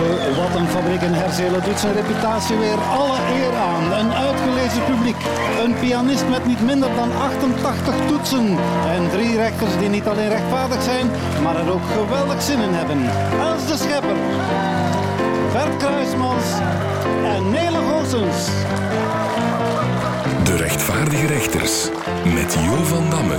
De Wattenfabriek in Herzelen doet zijn reputatie weer alle eer aan. Een uitgelezen publiek, een pianist met niet minder dan 88 toetsen en drie rechters die niet alleen rechtvaardig zijn, maar er ook geweldig zin in hebben. Els de Schepper, Bert Kruismans en Nele Goossens. De rechtvaardige rechters met Jo van Damme.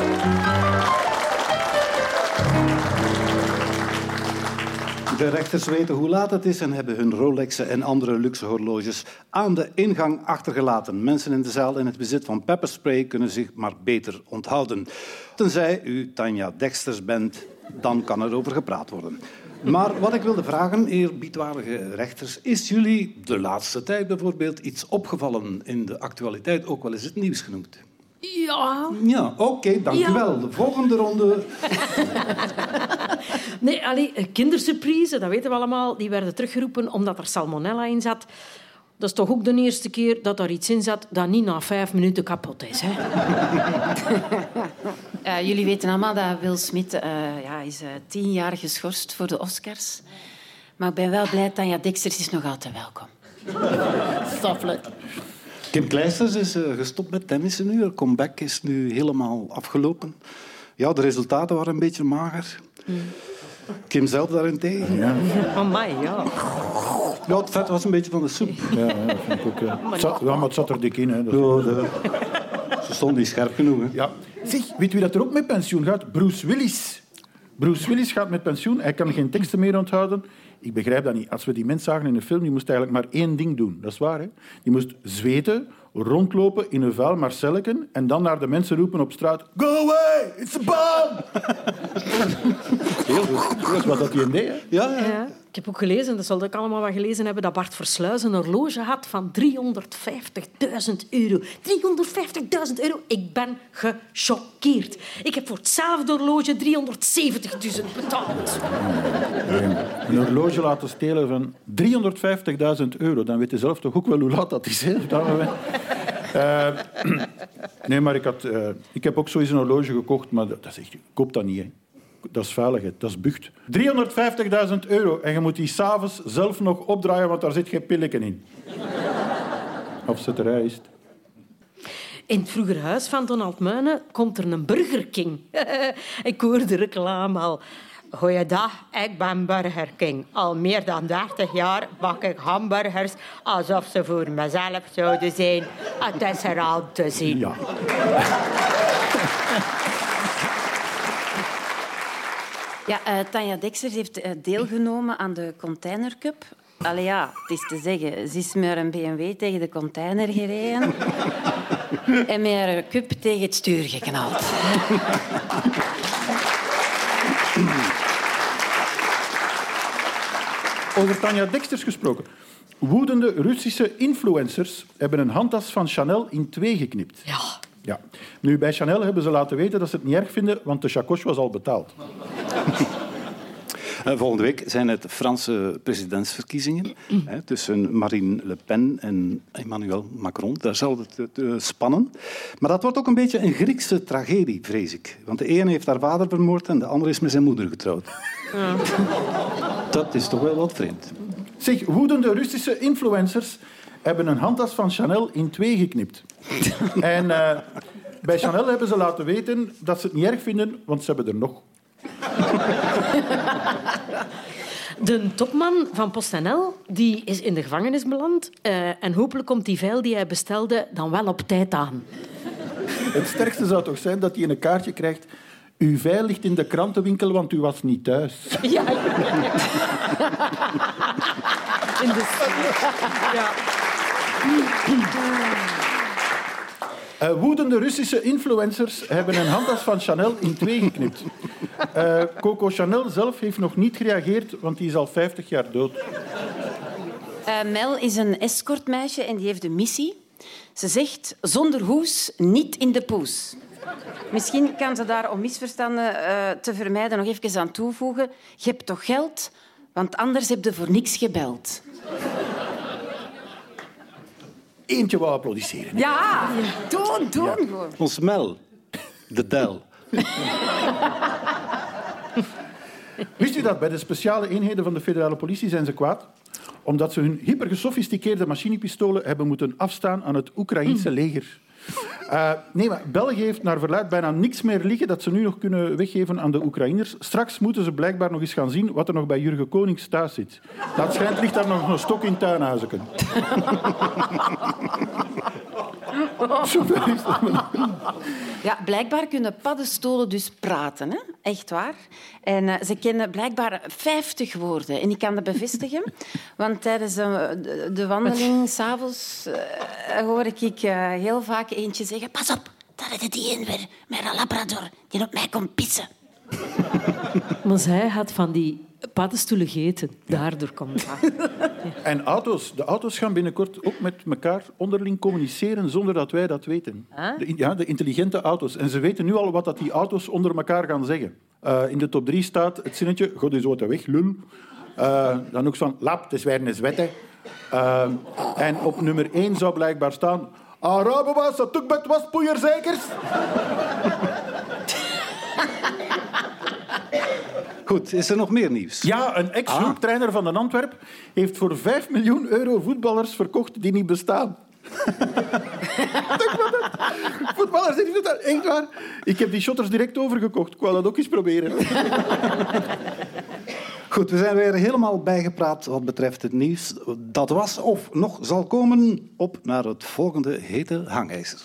De rechters weten hoe laat het is en hebben hun Rolexen en andere luxe horloges aan de ingang achtergelaten. Mensen in de zaal in het bezit van pepperspray kunnen zich maar beter onthouden. Tenzij u Tanja Dexters bent, dan kan er over gepraat worden. Maar wat ik wilde vragen, eerbiedwaardige rechters, is jullie de laatste tijd bijvoorbeeld iets opgevallen in de actualiteit, ook wel eens het nieuws genoemd? Ja. Ja, oké, dank Ja. u wel. De volgende ronde. Nee, allee, kindersurprise, dat weten we allemaal, die werden teruggeroepen omdat er salmonella in zat. Dat is toch ook de eerste keer dat er iets in zat dat niet na vijf minuten kapot is. Hè? Eh, jullie weten allemaal dat Will Smith eh, ja, is eh, tien jaar geschorst voor de Oscars. Maar ik ben wel blij dat Tanja Dexters is nog altijd welkom. Stoffelijk. Kim Kleisters is eh, gestopt met tennissen nu. Haar comeback is nu helemaal afgelopen. Ja, de resultaten waren een beetje mager. Kim zelf daarentegen. Ja. Amai, ja. ja, het vet was een beetje van de soep. Ja, ja, dat ik ook. Ja. Het zat, ja, maar het zat er dik in. Hè. Dat- Ja, de- Ze stond niet scherp genoeg. Hè. Ja. Zeg, weet wie dat er ook met pensioen gaat? Bruce Willis. Bruce Willis gaat met pensioen. Hij kan geen teksten meer onthouden. Ik begrijp dat niet. Als we die mens zagen in de film, die moest eigenlijk maar één ding doen. Dat is waar, hè? Die moest zweten, rondlopen in een vuil Marcelleken en dan naar de mensen roepen op straat... Go away! It's a bomb! Heel goed. Dat is wat dat hij deed, hè? Ja, ja. Ik heb ook gelezen, dat zal ik allemaal wel gelezen hebben, dat Bart Versluis een horloge had van 350.000 euro. 350.000 euro. Ik ben gechoqueerd. Ik heb voor hetzelfde horloge 370.000 betaald. Een horloge laten stelen van 350.000 euro. Dan weet je zelf toch ook wel hoe laat dat is. Hè? Dat we- Eh, nee, maar ik, eh, ik heb ook zoiets een horloge gekocht, maar dat, dat is koop dat niet. Hè. Dat is veiligheid, dat is bucht. 350.000 euro en je moet die s'avonds zelf nog opdraaien, want daar zit geen pilletje in. Afzetterij is het. In het vroegere huis van Donald Meunen komt er een Burger King. ik hoor de reclame al. Goeiedag, ik ben Burger King. Al meer dan 30 jaar bak ik hamburgers alsof ze voor mezelf zouden zijn. Het is er al te zien. Ja. Ja, eh, Tanja Dexters heeft eh, deelgenomen aan de Container Cup. Allee ja, het is te zeggen, ze is met een BMW tegen de container gereden en met haar cup tegen het stuur geknald. Over Tanja Dexters gesproken. Woedende Russische influencers hebben een handtas van Chanel in twee geknipt. Ja. Ja. Nu, bij Chanel hebben ze laten weten dat ze het niet erg vinden, want de chacoche was al betaald. Eh, Volgende week zijn het Franse presidentsverkiezingen hè, tussen Marine Le Pen en Emmanuel Macron. Daar zal het eh, spannen. Maar dat wordt ook een beetje een Griekse tragedie, vrees ik. Want de ene heeft haar vader vermoord en de andere is met zijn moeder getrouwd. Dat is toch wel wat vreemd. Zeg, woedende Russische influencers hebben een handtas van Chanel in twee geknipt. en eh, bij Chanel hebben ze laten weten dat ze het niet erg vinden, want ze hebben er nog. De topman van PostNL die is in de gevangenis beland. eh, en hopelijk komt die veil die hij bestelde dan wel op tijd aan. Het sterkste zou toch zijn dat hij een kaartje krijgt. Uw veil ligt in de krantenwinkel, want u was niet thuis. Ja. In de ja. Eh, woedende Russische influencers hebben een handtas van Chanel in twee geknipt. Eh, Coco Chanel zelf heeft nog niet gereageerd, want die is al 50 jaar dood. Eh, Mel is een escortmeisje en die heeft een missie. Ze zegt zonder hoes niet in de poes. Misschien kan ze daar om misverstanden te vermijden nog even aan toevoegen. Je hebt toch geld, want anders heb je voor niks gebeld. Eentje wou applaudisseren. Ja, doen, doen. gewoon. Ons Mel, de Del. Wist u dat bij de speciale eenheden van de federale politie zijn ze kwaad? omdat ze hun hypergesofisticeerde machinepistolen hebben moeten afstaan aan het Oekraïense leger. Uh, nee, maar België heeft naar verluid bijna niks meer liggen dat ze nu nog kunnen weggeven aan de Oekraïners. Straks moeten ze blijkbaar nog eens gaan zien wat er nog bij Jurgen Konings thuis zit. Dat schijnt ligt daar nog een stok in tuinhuizen. Ja, blijkbaar kunnen paddenstoelen dus praten. Hè? Echt waar. En uh, ze kennen blijkbaar 50 woorden. En ik kan dat bevestigen. Want tijdens uh, de, de, wandeling s'avonds uh, hoor ik heel vaak eentje zeggen... Pas op, daar is die in weer met een labrador die op mij komt pissen. Maar zij had van die paddenstoelen gegeten. Daardoor komt dat. En auto's. De auto's gaan binnenkort ook met elkaar onderling communiceren zonder dat wij dat weten. De, ja, de intelligente auto's. En ze weten nu al wat dat die auto's onder elkaar gaan zeggen. Uh, in de top 3 staat het zinnetje... God is wat weg, lul. Uh, dan ook van... Lap, het is weer een. Uh, en op nummer 1 zou blijkbaar staan... Arabewas, dat ook met waspoeier zekers. Goed, is er nog meer nieuws? Ja, een ex-hulptrainer ah. van de Antwerp heeft voor 5 miljoen euro voetballers verkocht die niet bestaan. Voetballers die bestaan. Echt waar. Ik heb die shotters direct overgekocht. Ik wou dat ook eens proberen. Goed, we zijn weer helemaal bijgepraat wat betreft het nieuws. Dat was of nog zal komen. Op naar het volgende hete hangijzer.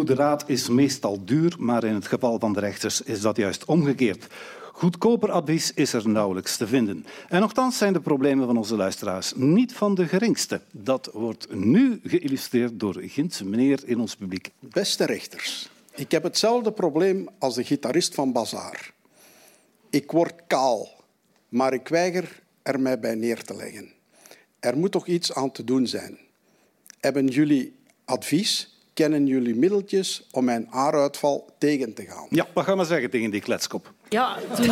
Goede raad is meestal duur, maar in het geval van de rechters is dat juist omgekeerd. Goedkoper advies is er nauwelijks te vinden. En nogthans zijn de problemen van onze luisteraars niet van de geringste. Dat wordt nu geïllustreerd door Gintse meneer in ons publiek. Beste rechters, ik heb hetzelfde probleem als de gitarist van Bazaar. Ik word kaal, maar ik weiger er mij bij neer te leggen. Er moet toch iets aan te doen zijn. Hebben jullie advies kennen jullie middeltjes om mijn haaruitval tegen te gaan? Ja, wat gaan we zeggen tegen die kletskop? Ja, toen...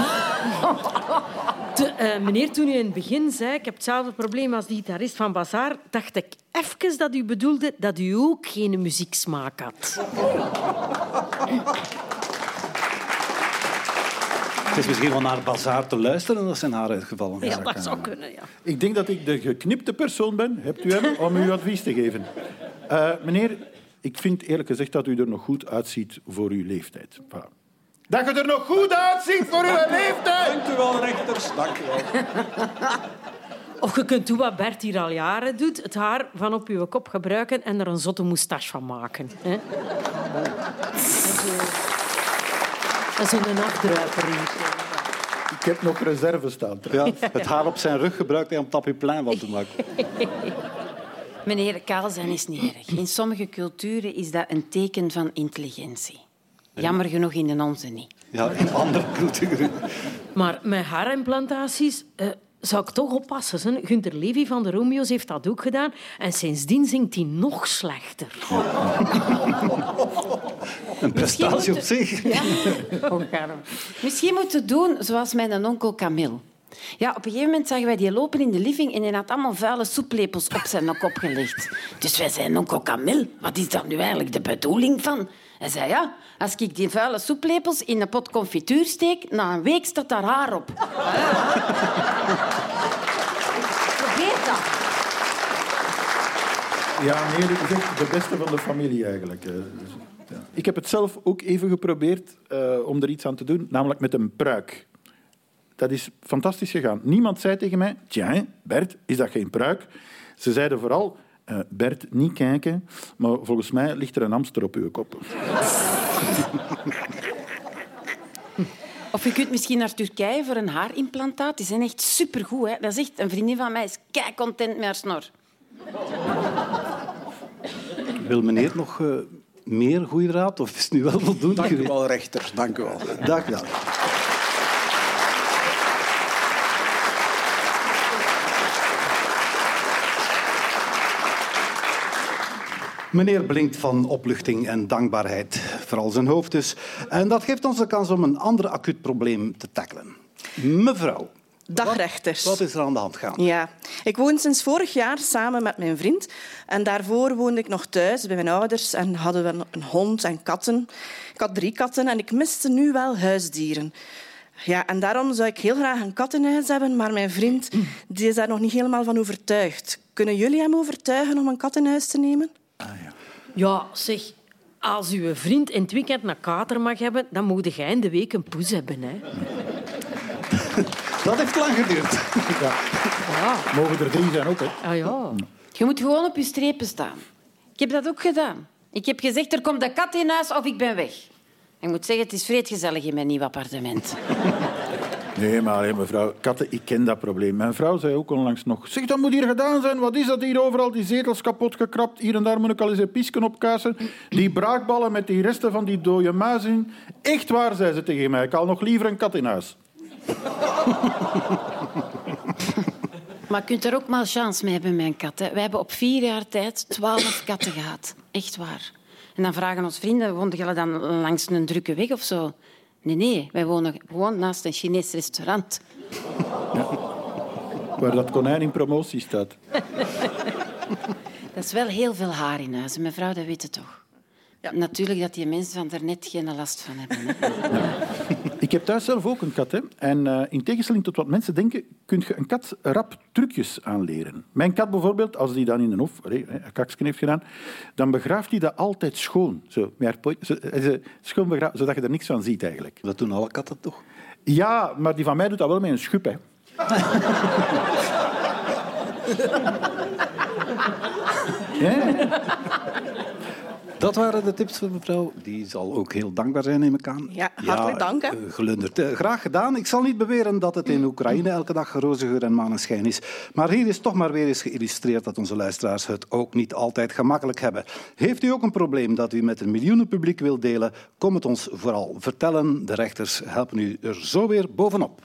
uh, meneer, toen u in het begin zei ik heb hetzelfde probleem als die gitarist van Bazaar, dacht ik even dat u bedoelde dat u ook geen muzieksmaak had. Het is misschien wel naar Bazaar te luisteren als zijn haar uitgevallen Ja, dat zou kunnen, ja. Ik denk dat ik de geknipte persoon ben, hebt u hem, om u advies te geven. Uh, meneer, ik vind eerlijk gezegd dat u er nog goed uitziet voor uw leeftijd. Dat je er nog goed uitziet voor uw leeftijd! Dank u wel, rechters. Dank u wel. Of je kunt doen wat Bert hier al jaren doet. Het haar van op je kop gebruiken en er een zotte moustache van maken. Hè? Dat is een afdruiper Ik heb nog reserve staan. Ja, het haar op zijn rug gebruikt hij om tapiplein wat te maken. Meneer, kaal zijn is niet erg. In sommige culturen is dat een teken van intelligentie. Jammer genoeg in de onze niet. Ja, in andere culturen. Maar met haarimplantaties uh, zou ik toch oppassen. Hè? Gunther Levy van de Romeo's heeft dat ook gedaan. En sindsdien zingt hij nog slechter. Een prestatie op zich. Ja. Misschien moeten we doen zoals mijn onkel Camille. Ja, op een gegeven moment zagen wij die lopen in de living en hij had allemaal vuile soeplepels op zijn kop gelegd. Dus wij zeiden, onkel Camille, wat is daar nu eigenlijk de bedoeling van? Hij zei, ja, als ik die vuile soeplepels in een pot confituur steek, na een week staat daar haar op. Probeer dat. Ja, nee, de beste van de familie eigenlijk. Dus, Ik heb het zelf ook even geprobeerd uh, om er iets aan te doen, namelijk met een pruik. Dat is fantastisch gegaan. Niemand zei tegen mij, tja, Bert, is dat geen pruik? Ze zeiden vooral, uh, Bert, niet kijken, maar volgens mij ligt er een hamster op uw kop. Of je kunt misschien naar Turkije voor een haarimplantaat. Die zijn echt supergoed. Hè? Dat is echt, een vriendin van mij is kei content met haar snor. Wil meneer nog uh, meer goede raad? Of is het nu wel voldoende? Dank u wel, rechter. Dank u wel. Dank u wel. Meneer blinkt van opluchting en dankbaarheid, vooral zijn hoofd dus. En dat geeft ons de kans om een ander acuut probleem te tackelen. Mevrouw, Dag rechters. Wat is er aan de hand gaan? Ja, ik woon sinds vorig jaar samen met mijn vriend. En daarvoor woonde ik nog thuis bij mijn ouders en hadden we een hond en katten. Ik had drie katten en ik miste nu wel huisdieren. Ja, en daarom zou ik heel graag een kat in huis hebben, maar mijn vriend die is daar nog niet helemaal van overtuigd. Kunnen jullie hem overtuigen om een kat in huis te nemen? Ja, zeg, als uw vriend in het weekend een kater mag hebben, dan moet jij in de week een poes hebben. Hè. Dat heeft lang geduurd. Ja. Mogen er drie zijn ook, hè? Ah, ja. Je moet gewoon op je strepen staan. Ik heb dat ook gedaan. Ik heb gezegd, er komt een kat in huis of ik ben weg. Ik moet zeggen, het is vreedgezellig in mijn nieuw appartement. Nee, maar mevrouw, katten, ik ken dat probleem. Mijn vrouw zei ook onlangs nog... Zeg, dat moet hier gedaan zijn. Wat is dat hier overal? Die zetels kapot gekrapt. Hier en daar moet ik al eens een piesken opkassen. Die braakballen met die resten van die dode muis in. Echt waar, zei ze tegen mij. Ik haal nog liever een kat in huis. Maar je kunt er ook maar chance mee hebben met een kat. Hè. Wij hebben op vier jaar tijd twaalf katten gehad. Echt waar. En dan vragen ons vrienden, wonen jullie dan langs een drukke weg of zo? Nee, nee, wij wonen gewoon naast een Chinees restaurant. Waar dat konijn in promotie staat. Dat is wel heel veel haar in huis. Mevrouw, dat weet het toch? Natuurlijk dat die mensen van daarnet geen last van hebben. Ik heb thuis zelf ook een kat. Hè. En eh, in tegenstelling tot wat mensen denken, kun je een kat rap trucjes aanleren. Mijn kat bijvoorbeeld, als die dan in een hof allee, een kaksken heeft gedaan, dan begraaft hij dat altijd schoon. Zo, met haar zo, eh, schoon begraven, zodat je er niks van ziet eigenlijk. Dat doen alle katten toch? Ja, maar die van mij doet dat wel met een schub. Hè. Dat waren de tips van mevrouw. Die zal ook heel dankbaar zijn, neem ik aan. Ja, hartelijk dank, hè. eh. Eh, Graag gedaan. Ik zal niet beweren dat het in Oekraïne elke dag roze geur en maneschijn is. Maar hier is toch maar weer eens geïllustreerd dat onze luisteraars het ook niet altijd gemakkelijk hebben. Heeft u ook een probleem dat u met een miljoenenpubliek wilt delen? Kom het ons vooral vertellen. De rechters helpen u er zo weer bovenop.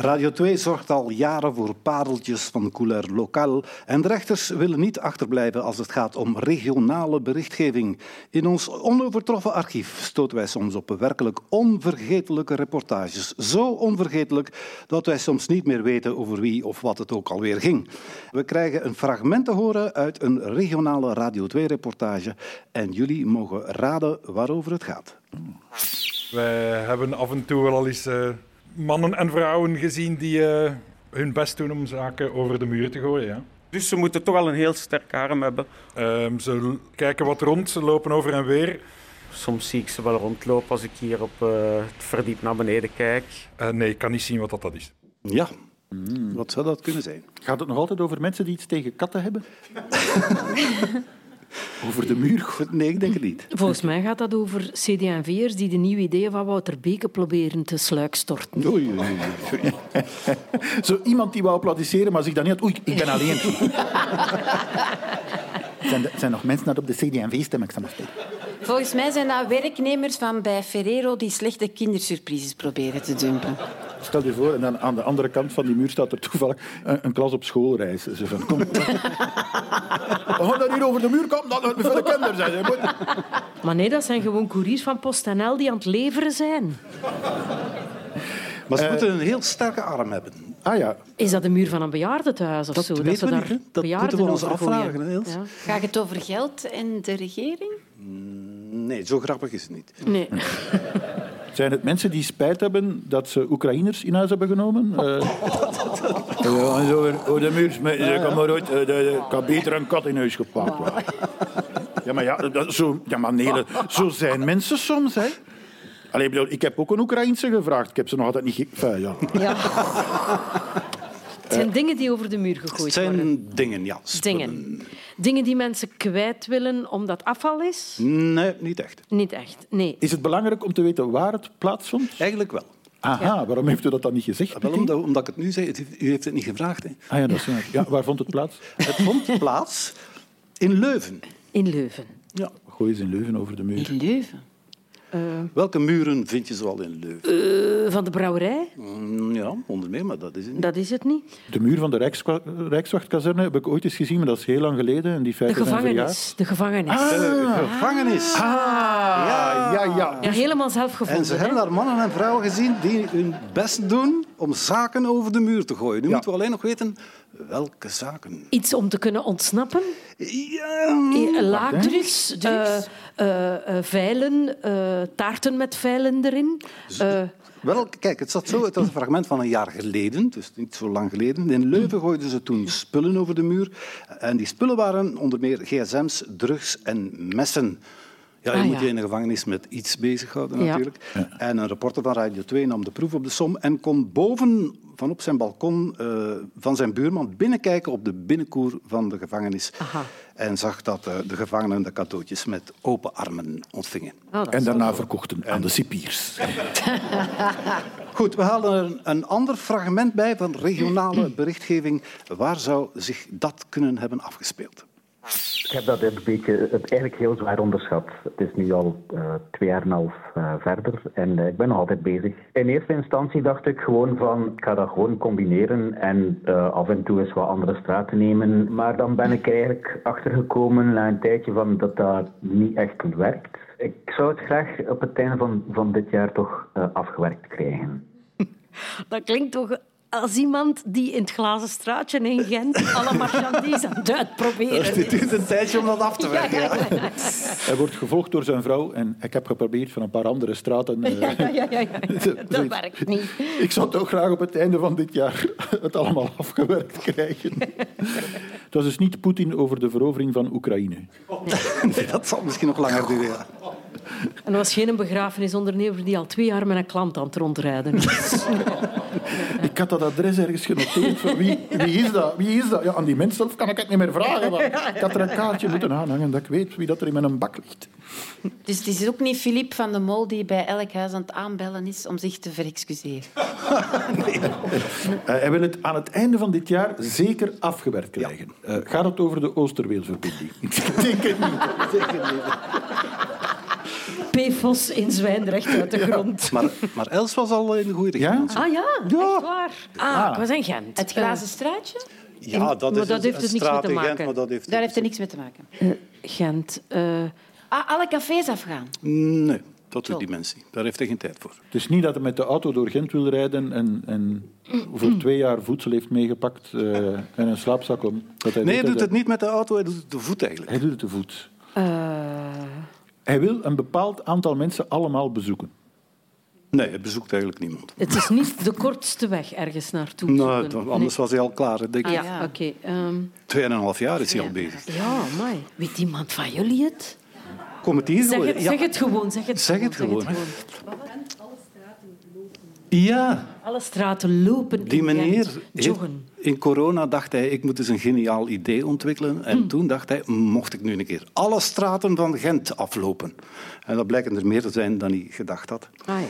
Radio 2 zorgt al jaren voor pareltjes van couleur lokaal. En de rechters willen niet achterblijven als het gaat om regionale berichtgeving. In ons onovertroffen archief stoten wij soms op werkelijk onvergetelijke reportages. Zo onvergetelijk dat wij soms niet meer weten over wie of wat het ook alweer ging. We krijgen een fragment te horen uit een regionale Radio 2-reportage. En jullie mogen raden waarover het gaat. Wij hebben af en toe wel al eens eh, mannen en vrouwen gezien die eh, hun best doen om zaken over de muur te gooien. Ja. Dus ze moeten toch wel een heel sterk arm hebben. Ehm, ze kijken wat rond, ze lopen over en weer. Soms zie ik ze wel rondlopen als ik hier op eh, het verdiep naar beneden kijk. Eh, nee, ik kan niet zien wat dat, dat is. Ja, wat zou dat kunnen zijn? Gaat het nog altijd over mensen die iets tegen katten hebben? over de muur? Nee, ik denk het niet. Volgens mij gaat dat over CD&V'ers die de nieuwe ideeën van Wouter Beke proberen te sluikstorten. Oei, oei, oei. Zo iemand die wou applaudisseren, maar zich dan niet had... Oei, ik ben alleen. zijn, er zijn nog mensen dat op de CD&V stemmen? Ik. Volgens mij zijn dat werknemers van bij Ferrero die slechte kindersurprises proberen te dumpen. Stel je voor, en dan aan de andere kant van die muur staat er toevallig een, een klas op schoolreis. Ze van, kom. We gaan dan hier over de muur komen, dat het voor de kinderen zijn. Moet- Maar nee, dat zijn gewoon couriers van PostNL die aan het leveren zijn. Maar ze moeten een heel sterke arm hebben. Ah ja, Is dat de muur van een bejaardentehuis of Dat zo? weten ze we daar niet. Dat bejaarden moeten we ons afvragen. Ja. Gaat het over geld en de regering? Nee, zo grappig is het niet. Nee. zijn het mensen die spijt hebben dat ze Oekraïners in huis hebben genomen? Eh, ja, en zo weer over de muur. Ze kan maar ooit, eh, de- de- ik had beter een kat in huis gepakt. worden. Ja, maar, ja, dat, zo, ja, maar nee, dat- zo zijn mensen soms. Hè. Allee, ik, bedoel, ik heb ook een Oekraïense gevraagd. Ik heb ze nog altijd niet... Ge... Enfin, ja. Ja. Het zijn dingen die over de muur gegooid Het zijn worden. dingen, ja. spullen. Dingen. Dingen die mensen kwijt willen omdat afval is? Nee, niet echt. Niet echt. Nee. Is het belangrijk om te weten waar het plaatsvond? Eigenlijk wel. Aha, waarom heeft u dat dan niet gezegd? Wel, omdat, omdat ik het nu zei, het heeft- u heeft het niet gevraagd. Hè. Ah ja, dat is waar. Ja, waar vond het plaats? Het vond plaats in Leuven. In Leuven. Gooi eens in Leuven over de muur. In Leuven. Welke muren vind je zoal in Leuven? Van de brouwerij? Mm, Ja, onder meer, maar dat is het niet. Dat is het niet. De muur van de Rijkswachtkazerne heb ik ooit eens gezien, maar dat is heel lang geleden. En die De gevangenis. De gevangenis. De gevangenis. Ah, ja, ja. Ja, helemaal zelf gevonden. En ze hè? hebben daar mannen en vrouwen gezien die hun best doen om zaken over de muur te gooien. Nu Ja. moeten we alleen nog weten welke zaken. Iets om te kunnen ontsnappen. Ja, Eh, Laadrugs, eh, eh, eh, veilen, eh, taarten met veilen erin. Wel, kijk, het zat zo. Het was een fragment van een jaar geleden, dus niet zo lang geleden. In Leuven gooiden ze toen spullen over de muur. En die spullen waren onder meer gsm's, drugs en messen. Ja, je Ah, moet ja. je in de gevangenis met iets bezighouden Ja. natuurlijk. En een reporter van Radio 2 nam de proef op de som en kon boven van op zijn balkon eh, van zijn buurman binnenkijken op de binnenkoer van de gevangenis. Aha. En zag dat eh, de gevangenen de cadeautjes met open armen ontvingen. oh, En daarna verkochten aan de cipiers. Goed, we halen er een ander fragment bij van regionale berichtgeving. Waar zou zich dat kunnen hebben afgespeeld? Ik heb dat eigenlijk heel zwaar onderschat. Het is nu al eh, twee jaar en een half eh, verder en eh, ik ben nog altijd bezig. In eerste instantie dacht ik gewoon van, ik ga dat gewoon combineren en af en toe eens wat andere straten nemen. Maar dan ben ik eigenlijk achtergekomen na een tijdje van dat dat niet echt werkt. Ik zou het graag op het einde van, van dit jaar toch afgewerkt krijgen. Dat klinkt toch als iemand die in het glazen straatje in Gent alle marchandies aan het uitproberen is. duurt een tijdje om dat af te werken. Ja, ja, ja. Hij wordt gevolgd door zijn vrouw en ik heb geprobeerd van een paar andere straten... eh, Ja, ja, ja, ja. Dat werkt niet. Ik zou toch graag op het einde van dit jaar het allemaal afgewerkt krijgen. Het was dus niet Poetin over de verovering van Oekraïne. Nee, dat zal misschien nog langer duren. En er was geen begrafenisondernemer die al twee jaar met een klant aan het rondrijden is. Ik had dat adres ergens genoteerd. Van wie, wie is dat? Wie is dat? Ja, aan die mens zelf kan ik het niet meer vragen. Maar ik had er een kaartje moeten aanhangen dat ik weet wie dat er in mijn bak ligt. Dus het is ook niet Philippe van de Mol die bij elk huis aan het aanbellen is om zich te verexcuseren. Eh, hij wil het aan het einde van dit jaar zeker afgewerkt krijgen. Eh, gaat het over de Oosterweelverbinding? Ik denk het niet. PFOS in Zwijndrecht uit de grond. Maar, maar Els was al in de goede richting. Ja? Ah ja, echt waar. Ah, ik was in Gent. Het glazen straatje, Ja, dat Maar is dat heeft een dus niks straat mee te Gent, maken. maar dat heeft daar heeft er niks mee te maken. Eh, Gent. eh, Ah, alle cafés afgaan. Nee, dat doet die mensen niet. Daar heeft hij geen tijd voor. Het is niet dat hij met de auto door Gent wil rijden en, en voor twee jaar voedsel heeft meegepakt eh, en een slaapzak om. Dat hij Nee, hij doet dat het niet met de auto, hij doet het te voet eigenlijk. Hij doet het te voet. Hij wil een bepaald aantal mensen allemaal bezoeken. Nee, hij bezoekt eigenlijk niemand. het is niet de kortste weg ergens naartoe. Nou, anders was hij al klaar. Denk ik. Nee. Ja, ehm, Tweeënhalf jaar is hij al bezig. ja, mooi. Weet iemand van jullie het? Kom het hier Zeg het, Ja. zeg het gewoon. Zeg het, Zeg het gewoon. gewoon. Ja, Alle straten lopen die meneer Joggen. in corona dacht hij, ik moet eens een geniaal idee ontwikkelen. En toen dacht hij, mocht ik nu een keer alle straten van Gent aflopen. En dat blijken er meer te zijn dan hij gedacht had. Ah ja,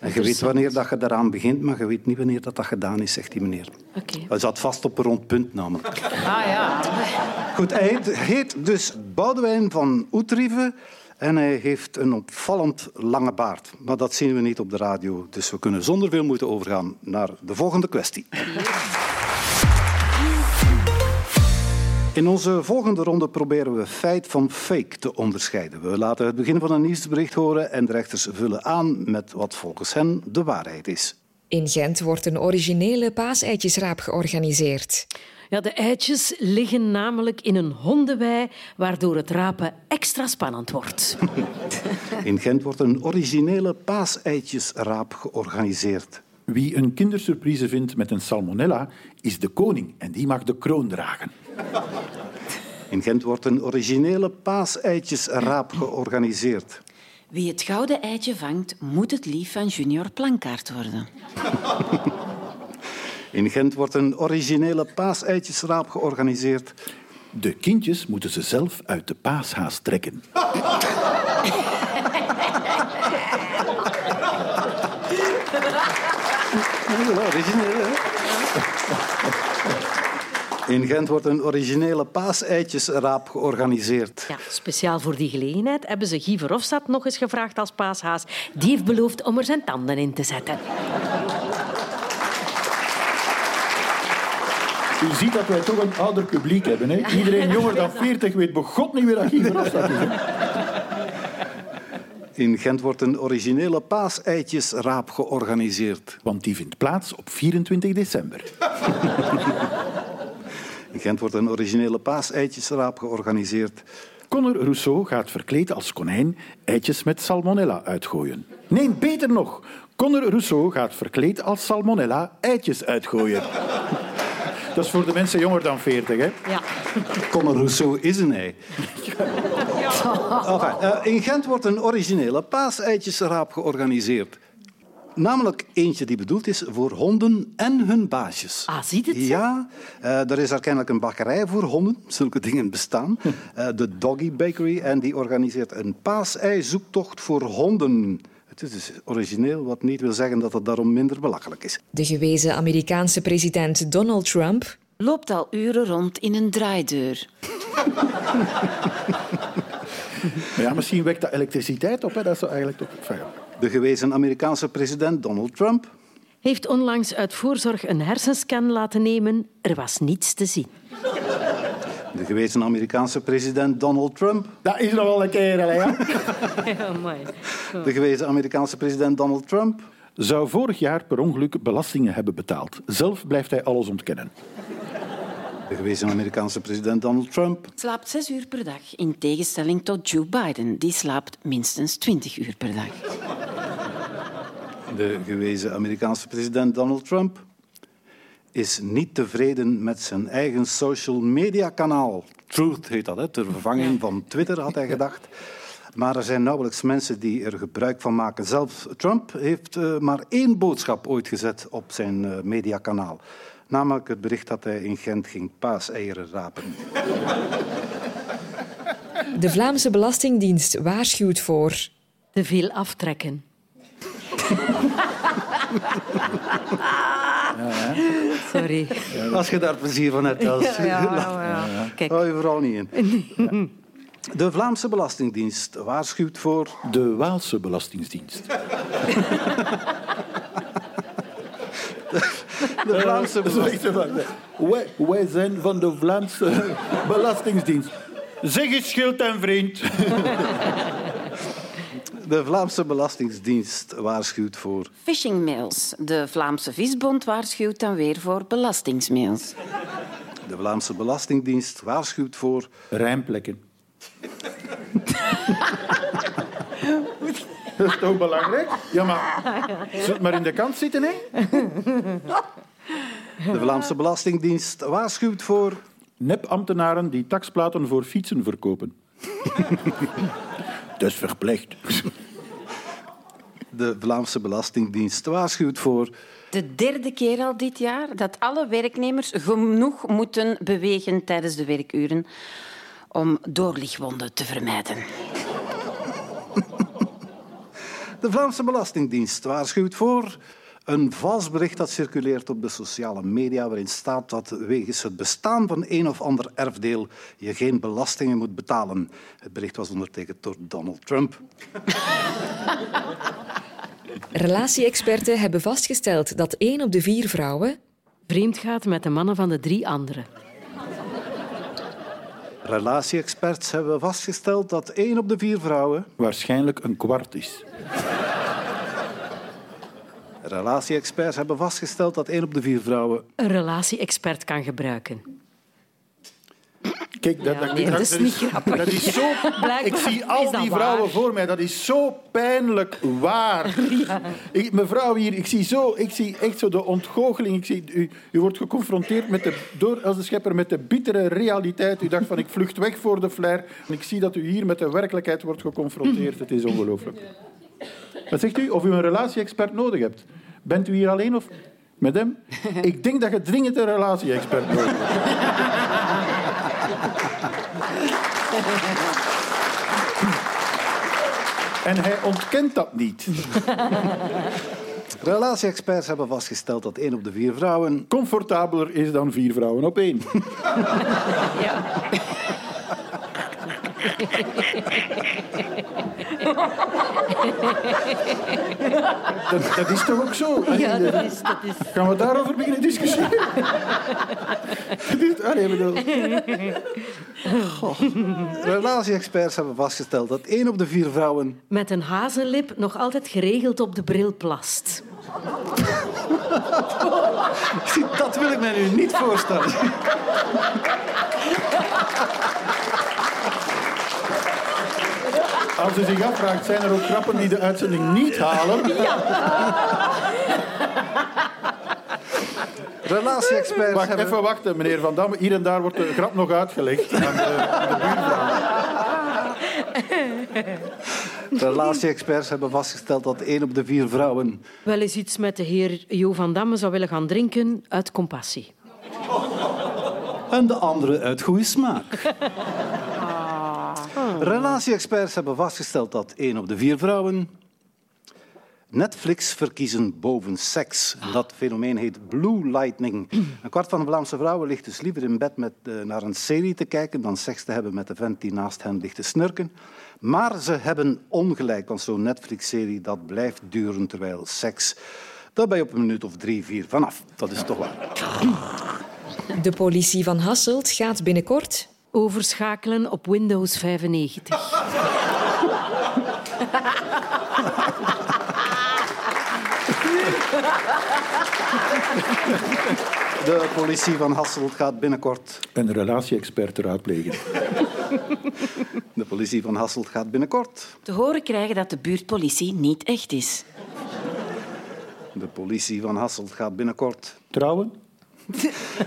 En je weet wanneer dat je daaraan begint, maar je weet niet wanneer dat, dat gedaan is, zegt die meneer. oké. Hij zat vast op een rond punt namelijk. Ah ja. Goed, hij heet, heet dus Boudewijn van Oetrieven en hij heeft een opvallend lange baard. Maar dat zien we niet op de radio, dus we kunnen zonder veel moeite overgaan naar de volgende kwestie. In onze volgende ronde proberen we feit van fake te onderscheiden. We laten het begin van een nieuwsbericht horen en de rechters vullen aan met wat volgens hen de waarheid is. In Gent wordt een originele paaseitjesraap georganiseerd. Ja, de eitjes liggen namelijk in een hondenwei, waardoor het rapen extra spannend wordt. In Gent wordt een originele paaseitjesraap georganiseerd. Wie een kindersurprise vindt met een salmonella, is de koning en die mag de kroon dragen. In Gent wordt een originele paaseitjesraap georganiseerd. Wie het gouden eitje vangt, moet het lief van Junior Plankaart worden. In Gent wordt een originele paaseitjesraap georganiseerd. De kindjes moeten ze zelf uit de paashaas trekken. Ja, origineel, hè? In Gent wordt een originele paaseitjesraap georganiseerd. Ja, speciaal voor die gelegenheid hebben ze Guy Verhofstadt nog eens gevraagd als paashaas. Die heeft beloofd om er zijn tanden in te zetten. U ziet dat wij toch een ouder publiek hebben. Hè? Iedereen jonger dan 40 weet begot niet meer dat Guy Verhofstadt is. In Gent wordt een originele paaseitjesraap georganiseerd. Want die vindt plaats op 24 december. In Gent wordt een originele paaseitjesraap georganiseerd. Conor Rousseau gaat verkleed als konijn eitjes met salmonella uitgooien. Nee, beter nog. Conor Rousseau gaat verkleed als salmonella eitjes uitgooien. Dat is voor de mensen jonger dan 40, hè? Ja. Conor Rousseau is een ei. Enfin, eh, in Gent wordt een originele paaseitjesraap georganiseerd. Namelijk eentje die bedoeld is voor honden en hun baasjes. Ah, ziet het? Ja, eh, er is er kennelijk een bakkerij voor honden. Zulke dingen bestaan. Eh, de Doggy Bakery. En die organiseert een paasei-zoektocht voor honden. Het is dus origineel, wat niet wil zeggen dat het daarom minder belachelijk is. De gewezen Amerikaanse president Donald Trump Loopt al uren rond in een draaideur. Ja, misschien wekt dat elektriciteit op. Hè? Dat is eigenlijk toch... Enfin, ja. De gewezen Amerikaanse president Donald Trump Heeft onlangs uit voorzorg een hersenscan laten nemen. Er was niets te zien. De gewezen Amerikaanse president Donald Trump. Dat is nog wel een keer, hè. Ja, mooi. De gewezen Amerikaanse president Donald Trump. Zou vorig jaar per ongeluk belastingen hebben betaald. Zelf blijft hij alles ontkennen. De gewezen Amerikaanse president Donald Trump. Slaapt zes uur per dag, in tegenstelling tot Joe Biden. Die slaapt minstens twintig uur per dag. De gewezen Amerikaanse president Donald Trump is niet tevreden met zijn eigen social media kanaal. Truth heet dat, hè? ter vervanging van Twitter, had hij gedacht. Maar er zijn nauwelijks mensen die er gebruik van maken. Zelfs Trump heeft eh, maar één boodschap ooit gezet op zijn eh, mediakanaal. Namelijk het bericht dat hij in Gent ging paaseieren rapen. De Vlaamse Belastingdienst waarschuwt voor Te veel aftrekken. Sorry. Als je daar plezier van hebt, Els. Ja, ja, ja, ja. Kijk. Hou je vooral niet in. De Vlaamse Belastingdienst waarschuwt voor... De Waalse Belastingsdienst. De Vlaamse Belastingdienst. Wij, wij zijn van de Vlaamse Belastingsdienst. Zeg eens, schild en vriend. De Vlaamse Belastingdienst waarschuwt voor... Phishingmails. De Vlaamse Visbond waarschuwt dan weer voor belastingsmails. De Vlaamse Belastingdienst waarschuwt voor... Rijmplekken. Dat is toch belangrijk? Ja, maar... Zult maar in de kant zitten, hè? De Vlaamse Belastingdienst waarschuwt voor... Nepambtenaren die taxplaten voor fietsen verkopen. Dat is verplicht. De Vlaamse Belastingdienst waarschuwt voor... De derde keer al dit jaar dat alle werknemers genoeg moeten bewegen tijdens de werkuren om doorlichtwonden te vermijden. De Vlaamse Belastingdienst waarschuwt voor een vals bericht dat circuleert op de sociale media waarin staat dat wegens het bestaan van een of ander erfdeel je geen belastingen moet betalen. Het bericht was ondertekend door Donald Trump. Relatie-experten hebben vastgesteld dat één op de vier vrouwen Vreemd gaat met de mannen van de drie anderen. Relatie-experts hebben vastgesteld dat één op de vier vrouwen... Waarschijnlijk een kwart is. Relatie-experts hebben vastgesteld dat één op de vier vrouwen... Een relatie-expert kan gebruiken. Kijk, dat, Ja, dat, nee, dat is niet grappig. Dat is zo... Ik zie al die waar. vrouwen voor mij. Dat is zo pijnlijk waar. Ik, mevrouw hier, ik zie, zo, ik zie echt zo de ontgoocheling. Ik zie, u, u wordt geconfronteerd met de, door als de schepper met de bittere realiteit. U dacht van, ik vlucht weg voor de flair. En ik zie dat u hier met de werkelijkheid wordt geconfronteerd. Het is ongelooflijk. Wat zegt u? Of u een relatie-expert nodig hebt? Bent u hier alleen of met hem? Ik denk dat je dringend een relatie-expert nodig hebt. En hij ontkent dat niet. Relatie-experts hebben vastgesteld dat één op de vier vrouwen... Comfortabeler is dan vier vrouwen op één. Dat, dat is toch ook zo? Ja, dat is... Dat is... Gaan we daarover beginnen discussiëren? Dat is-. Relatie-experts hebben vastgesteld dat één op de vier vrouwen... Met een hazenlip nog altijd geregeld op de bril plast. Dat wil ik mij nu niet voorstellen. Als u zich afvraagt, zijn er ook grappen die de uitzending niet halen? Relatie-experts Wacht, hebben... even wachten, meneer Van Damme. Hier en daar wordt de grap nog uitgelegd aan de, aan de. Relatie-experts hebben vastgesteld dat één op de vier vrouwen... Wel eens iets met de heer Jo van Damme zou willen gaan drinken uit compassie. en de andere uit goede smaak. Relatie-experts hebben vastgesteld dat één op de vier vrouwen Netflix verkiezen boven seks. Dat fenomeen heet Blue Lightning. Een kwart van de Vlaamse vrouwen ligt dus liever in bed met, eh, naar een serie te kijken dan seks te hebben met de vent die naast hen ligt te snurken. Maar ze hebben ongelijk, want zo'n Netflix-serie dat blijft duren, terwijl seks... Daar ben je op een minuut of drie, vier vanaf. Dat is toch waar. De politie van Hasselt gaat binnenkort Overschakelen op Windows 95. De politie van Hasselt gaat binnenkort... Een relatie-expert raadplegen. De politie van Hasselt gaat binnenkort... Te horen krijgen dat de buurtpolitie niet echt is. De politie van Hasselt gaat binnenkort... Trouwen?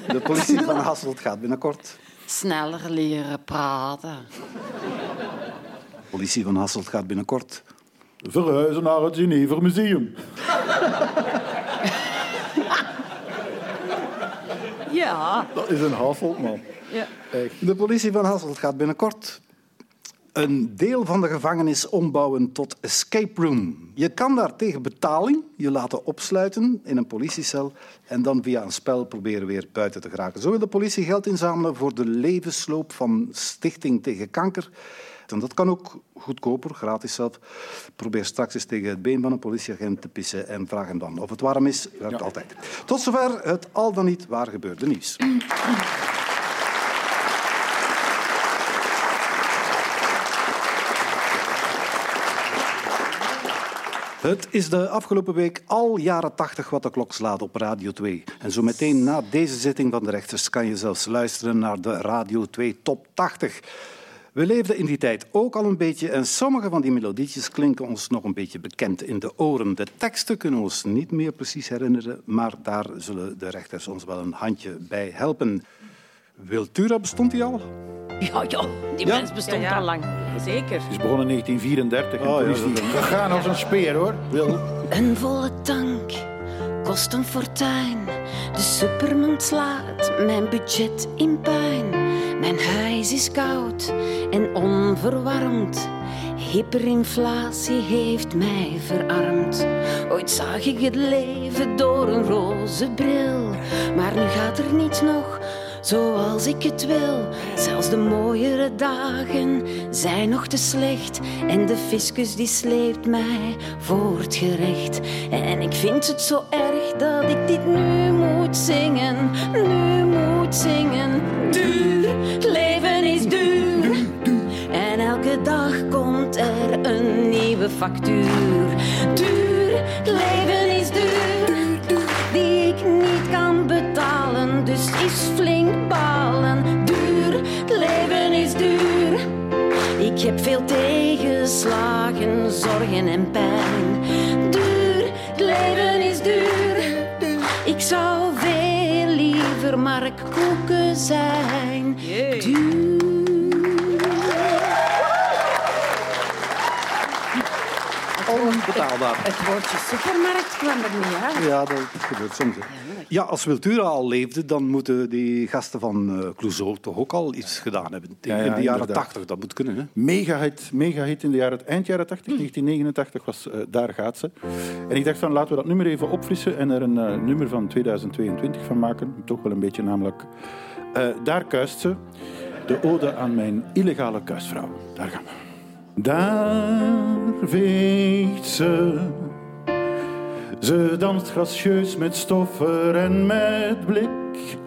De politie van Hasselt gaat binnenkort... Sneller leren praten. De politie van Hasselt gaat binnenkort... Verhuizen naar het Genever Museum. Ja. Dat is een Hasselt, man. ja. De politie van Hasselt gaat binnenkort een deel van de gevangenis ombouwen tot escape room. Je kan daar tegen betaling je laten opsluiten in een politiecel en dan via een spel proberen weer buiten te geraken. Zo wil de politie geld inzamelen voor de levensloop van Stichting tegen Kanker. En dat kan ook goedkoper, gratis zelf. Probeer straks eens tegen het been van een politieagent te pissen en vraag hem dan of het warm is. Werkt altijd. Tot zover het al dan niet waar gebeurde nieuws. Het is de afgelopen week al jaren 80 wat de klok slaat op Radio 2. En zo meteen na deze zitting van de rechters kan je zelfs luisteren naar de Radio 2 Top 80. We leefden in die tijd ook al een beetje en sommige van die melodietjes klinken ons nog een beetje bekend in de oren. De teksten kunnen we ons niet meer precies herinneren, maar daar zullen de rechters ons wel een handje bij helpen. Wiltura bestond die al? Ja, ja, die Ja? mens bestond Ja, ja. al lang. Zeker. Het is begonnen in 1934. en Oh, toen ja, is die dat- gegaan als een speer, hoor. Wil. Een volle tank kost een fortuin. De supermarkt slaat mijn budget in puin. Mijn huis is koud en onverwarmd. Hyperinflatie heeft mij verarmd. Ooit zag ik het leven door een roze bril. Maar nu gaat er niets nog zoals ik het wil. Zelfs de mooiere dagen zijn nog te slecht. En de fiscus die sleept mij voor het gerecht. En ik vind het zo erg dat ik dit nu moet zingen. Nu moet zingen. Duur, het leven is duur. En elke dag komt er een nieuwe factuur. Duur, het leven is duur. Die ik niet kan dus is flink balen. Duur, het leven is duur. Ik heb veel tegenslagen, zorgen en pijn. Duur, het leven is duur. Ik zou veel liever Mark Koeken zijn. Duur. Betaalbaar. Het woordje supermarkt kwam er niet uit. Ja, dat gebeurt soms. hè. Ja, als Wiltura al leefde, dan moeten die gasten van eh, Clouseau toch ook al iets gedaan hebben. Ja, ja, in de jaren tachtig, dat moet kunnen. Hè? Mega-hit, mega-hit in de jaren, eind jaren 80, 1989 was eh, Daar gaat ze. En ik dacht van laten we dat nummer even opfrissen en er een eh, nummer van 2022 van maken. Toch wel een beetje namelijk eh, Daar kuist ze. De ode aan mijn illegale kuisvrouw. Daar gaan we. Daar veegt ze. Ze danst gracieus met stoffer en met blik.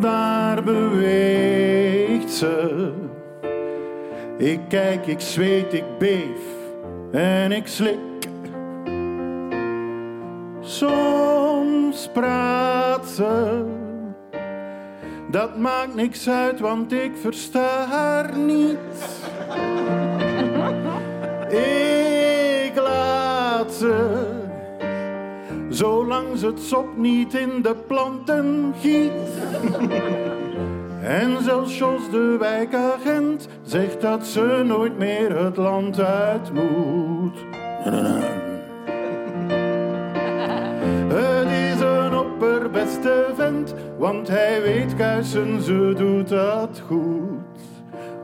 Daar beweegt ze. Ik kijk, ik zweet, ik beef en ik slik. Soms praat ze. Dat maakt niks uit, want ik versta haar niet. Ik laat ze. Zolang ze het sop niet in de planten giet. En zelfs Jos de wijkagent zegt dat ze nooit meer het land uit moet. Het is een opperbeste vent, want hij weet kuisen, ze doet dat goed.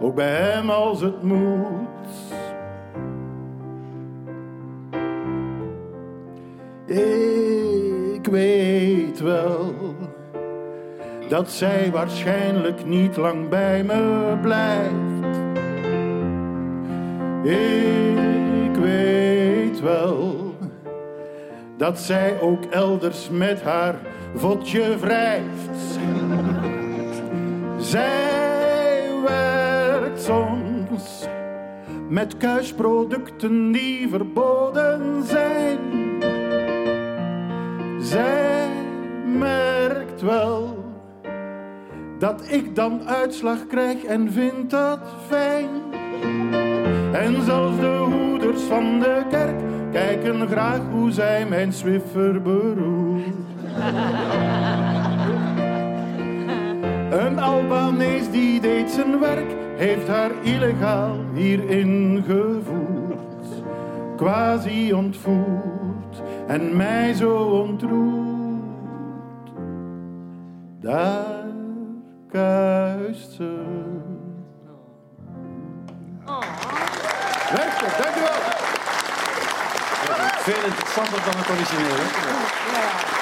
Ook bij hem als het moet. Ik weet wel dat zij waarschijnlijk niet lang bij me blijft. Ik weet wel dat zij ook elders met haar vodje wrijft. Zij werkt soms met kuisproducten die verboden zijn. Zij merkt wel dat ik dan uitslag krijg en vind dat fijn. En zelfs de hoeders van de kerk kijken graag hoe zij mijn Swiffer beroept. Een Albanees die deed zijn werk, heeft haar illegaal hierin gevoerd. Quasi ontvoerd en mij zo ontroerd. Daar kuist ze. Het, dankjewel. Veel interessanter dan het origineel. Hè?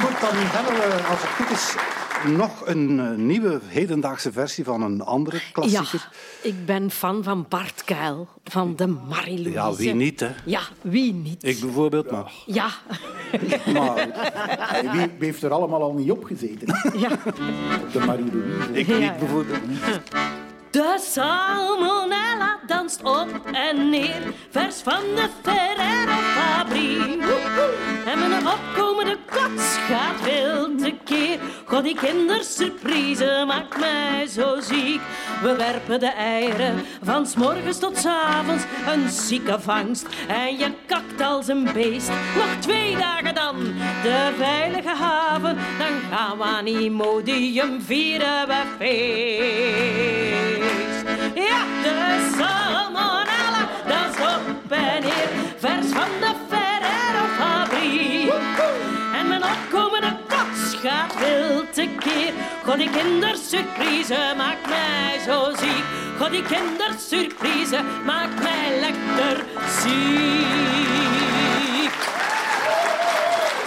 Goed, dan hebben we, als het goed is, nog een eh, nieuwe hedendaagse versie van een andere Ja, klassieker. ik ben fan van Bart Kuil, van de Marie-Louise. Ja, wie niet, hè? Ja, wie niet? Ik bijvoorbeeld, maar... Ja. Maar wie, heeft er allemaal al niet op gezeten? ja. De Marie-Louise. Ik Ja, niet ja. bijvoorbeeld. De salmonella op en neer, vers van de Ferrero Fabri. En mijn opkomende kots gaat wild tekeer. God, die kindersurprise maakt mij zo ziek. We werpen de eieren van s morgens tot s avonds, een zieke vangst. En je kakt als een beest. Nog twee dagen dan, de veilige haven. Dan gaan we aan Imodium vieren we. Gaat wild tekeer. God, die kindersurprise maakt mij zo ziek. God, die kindersurprise maakt mij lekker ziek.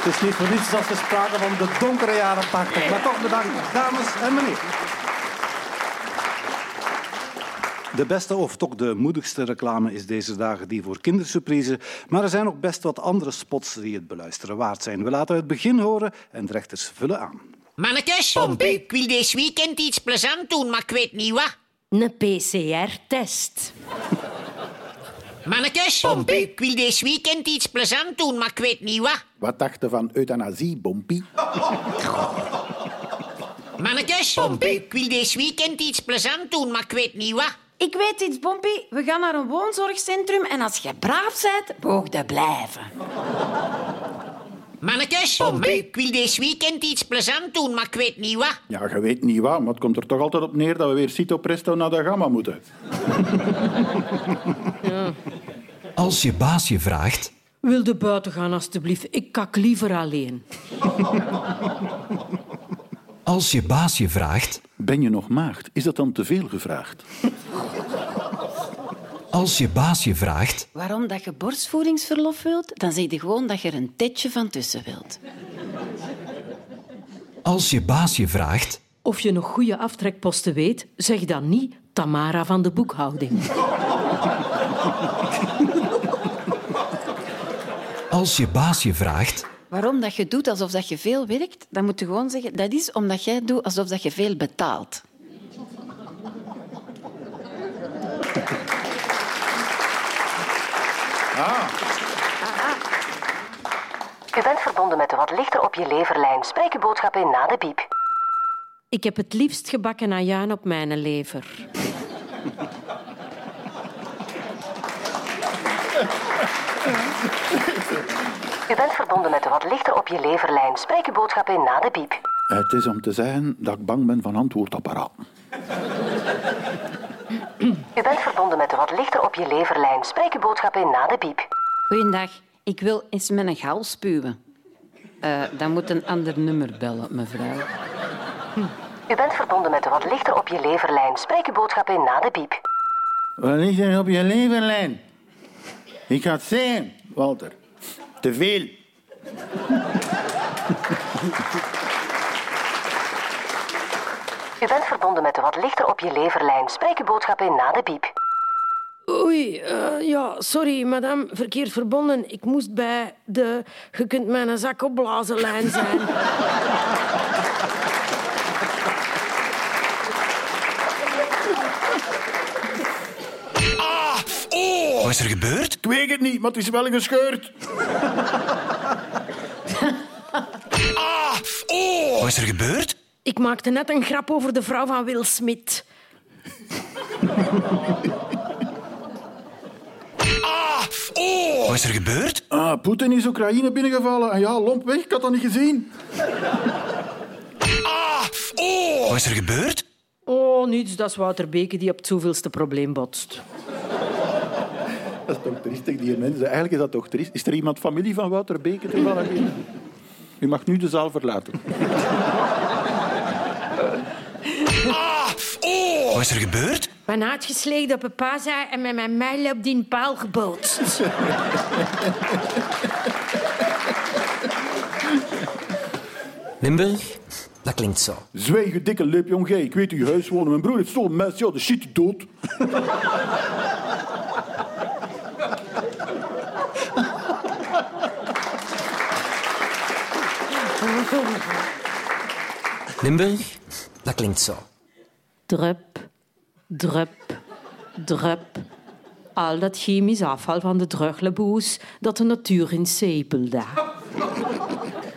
Het is niet voor niets dat we spraken van de donkere jaren 80. Maar toch bedankt, dames en meneer. De beste of toch de moedigste reclame is deze dagen die voor kindersurprise. Maar er zijn ook best wat andere spots die het beluisteren waard zijn. We laten het begin horen en de rechters vullen aan. Mannekes, ik wil deze weekend iets plezant doen, maar ik weet niet wat. Een PCR-test. Mannekes, ik wil deze weekend iets plezant doen, maar ik weet niet wat. Wat dacht je van euthanasie, Bompie? Mannekes, ik wil deze weekend iets plezant doen, maar ik weet niet wat. Ik weet iets, Bompie. We gaan naar een woonzorgcentrum en als je braaf bent, moog je blijven. Mannekes, ik wil deze weekend iets plezant doen, maar ik weet niet wat. Ja, je weet niet wat, maar het komt er toch altijd op neer dat we weer Cito Presto naar de Gamma moeten. Als je baas je vraagt, Wil de buiten gaan, alstublieft? Ik kak liever alleen. als je baas je vraagt, Ben je nog maagd? Is dat dan te veel gevraagd? als je baas je vraagt, Waarom dat je borstvoedingsverlof wilt, dan zeg je gewoon dat je er een tetje van tussen wilt. als je baas je vraagt, Of je nog goede aftrekposten weet, zeg dan niet Tamara van de boekhouding. als je baas je vraagt, Waarom dat je doet alsof dat je veel werkt, dan moet je gewoon zeggen dat is omdat jij doet alsof dat je veel betaalt. U bent verbonden met de wat lichter op je leverlijn. Spreek uw boodschap in na de piep. Ik heb het liefst gebakken ajuin op mijn lever. U bent verbonden met de wat lichter op je leverlijn. Spreek uw boodschap in na de piep. Het is om te zeggen dat ik bang ben van antwoordapparaten. U bent verbonden met de wat lichter op je leverlijn. Spreek uw boodschap in na de piep. Goeiedag, ik wil eens met een gal spuwen. Eh, dan moet een ander nummer bellen, mevrouw. U bent verbonden met de wat lichter op je leverlijn. Spreek uw boodschap in na de piep. Wat ligt er op je leverlijn? Ik ga het zeggen, Walter. Te veel. U bent verbonden met de wat lichter op je leverlijn. Spreek uw boodschap in na de piep. Oei, eh, ja, sorry, madame, verkeerd verbonden. Ik moest bij de je kunt mijn zak opblazen lijn zijn. wat is er gebeurd? Ik weet het niet, maar het is wel gescheurd. Wat is er gebeurd? Ik maakte net een grap over de vrouw van Will Smith. Wat is er gebeurd? Ah, Poetin is Oekraïne binnengevallen. En ja, lomp weg, ik had dat niet gezien. Wat is er gebeurd? Oh, niets, dat is Wouter Beke die op het zoveelste probleem botst. Dat is toch triestig, die mensen. Eigenlijk is dat toch triest. Is er iemand familie van Wouter Beke toevallig hier? U mag nu de zaal verlaten. Wat is er gebeurd? Ik ben uitgeslegen op een paza en met mijn mijl op die paal gebootst. Limburg? Dat klinkt zo. Zwijg, je dikke lip, jong. Gij. Ik weet u huis wonen. Mijn broer heeft zo'n mes. Ja, de shit dood. Limburg? Dat klinkt zo. Drup, drup, drup. Al dat chemisch afval van de drugleboes dat de natuur in sepelde.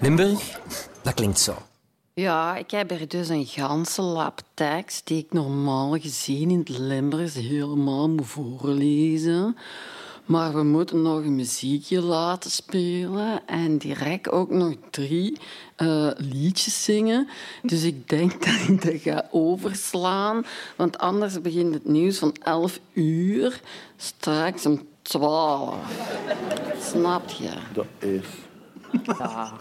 Limburg? Dat klinkt zo. Ja, ik heb er dus een ganse lap tekst die ik normaal gezien in het Limburgs helemaal moet voorlezen. Maar we moeten nog een muziekje laten spelen en direct ook nog drie eh, liedjes zingen. Dus ik denk dat ik dat ga overslaan, want anders begint het nieuws van 11 uur straks om 12. Snap je? Dat is... Ja.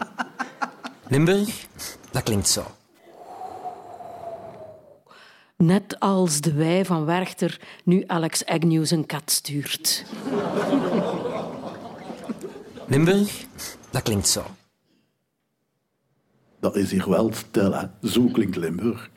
Limburg? Dat klinkt zo. Net als de wij van Werchter nu Alex Agnew zijn kat stuurt. Limburg? Dat klinkt zo. Dat is hier wel stil, hè. Zo klinkt Limburg.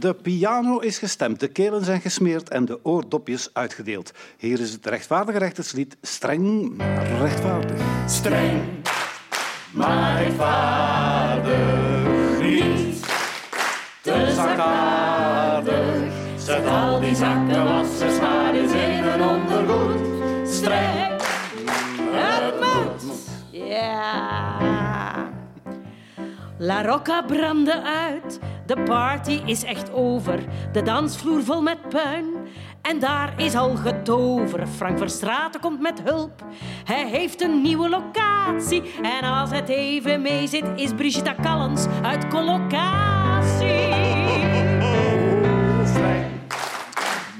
De piano is gestemd, de kelen zijn gesmeerd en de oordopjes uitgedeeld. Hier is het rechtvaardige rechterslied Streng, maar rechtvaardig. Streng, maar rechtvaardig niet. Te zakaardig, zet al die zakkenwassers maar eens in een ondergoed. Streng, het moet. Ja. La Rocca brandde uit. De party is echt over. De dansvloer vol met puin. En daar is al getover. Frank Verstraeten komt met hulp. Hij heeft een nieuwe locatie. En als het even mee zit, is Brigitte Callens uit Collocatie.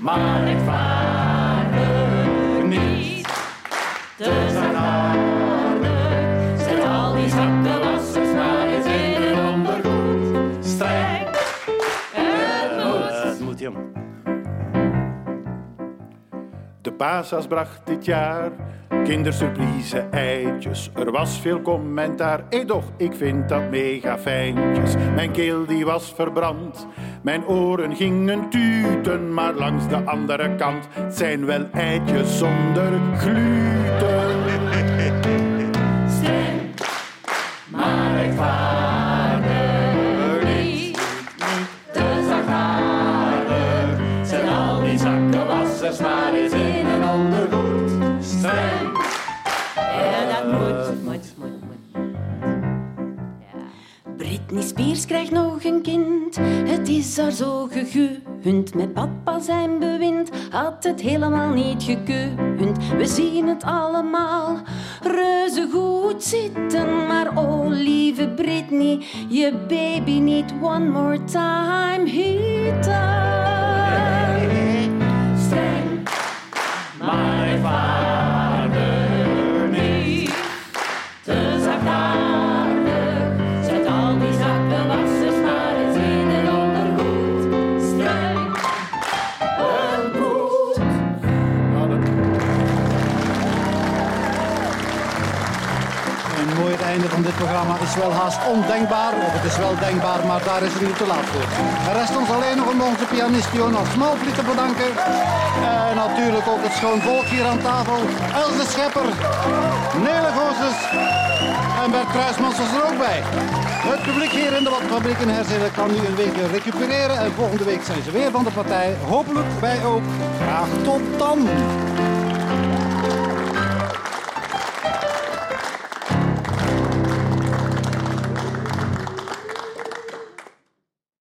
Oh, ik. De paasas bracht dit jaar kindersurprise eitjes. Er was veel commentaar, hé doch, ik vind dat mega fijntjes. Mijn keel die was verbrand, mijn oren gingen tuten. Maar langs de andere kant zijn wel eitjes zonder gluten. Britney Spears krijgt nog een kind. Het is haar zo gegund. Met papa zijn bewind had het helemaal niet gekund. We zien het allemaal reuze goed zitten. Maar oh, lieve Britney, je baby niet one more time hieten. Programma is wel haast ondenkbaar. Of het is wel denkbaar, maar daar is het nu te laat voor. Er rest ons alleen nog om onze pianist Jonas Malvliet te bedanken. En natuurlijk ook het schoon volk hier aan tafel. Else Schepper, Nele Gozes en Bert Kruismans was er ook bij. Het publiek hier in de Watfabriek in Herzelen kan nu een weekje recupereren. En volgende week zijn ze weer van de partij. Hopelijk wij ook. Graag tot dan.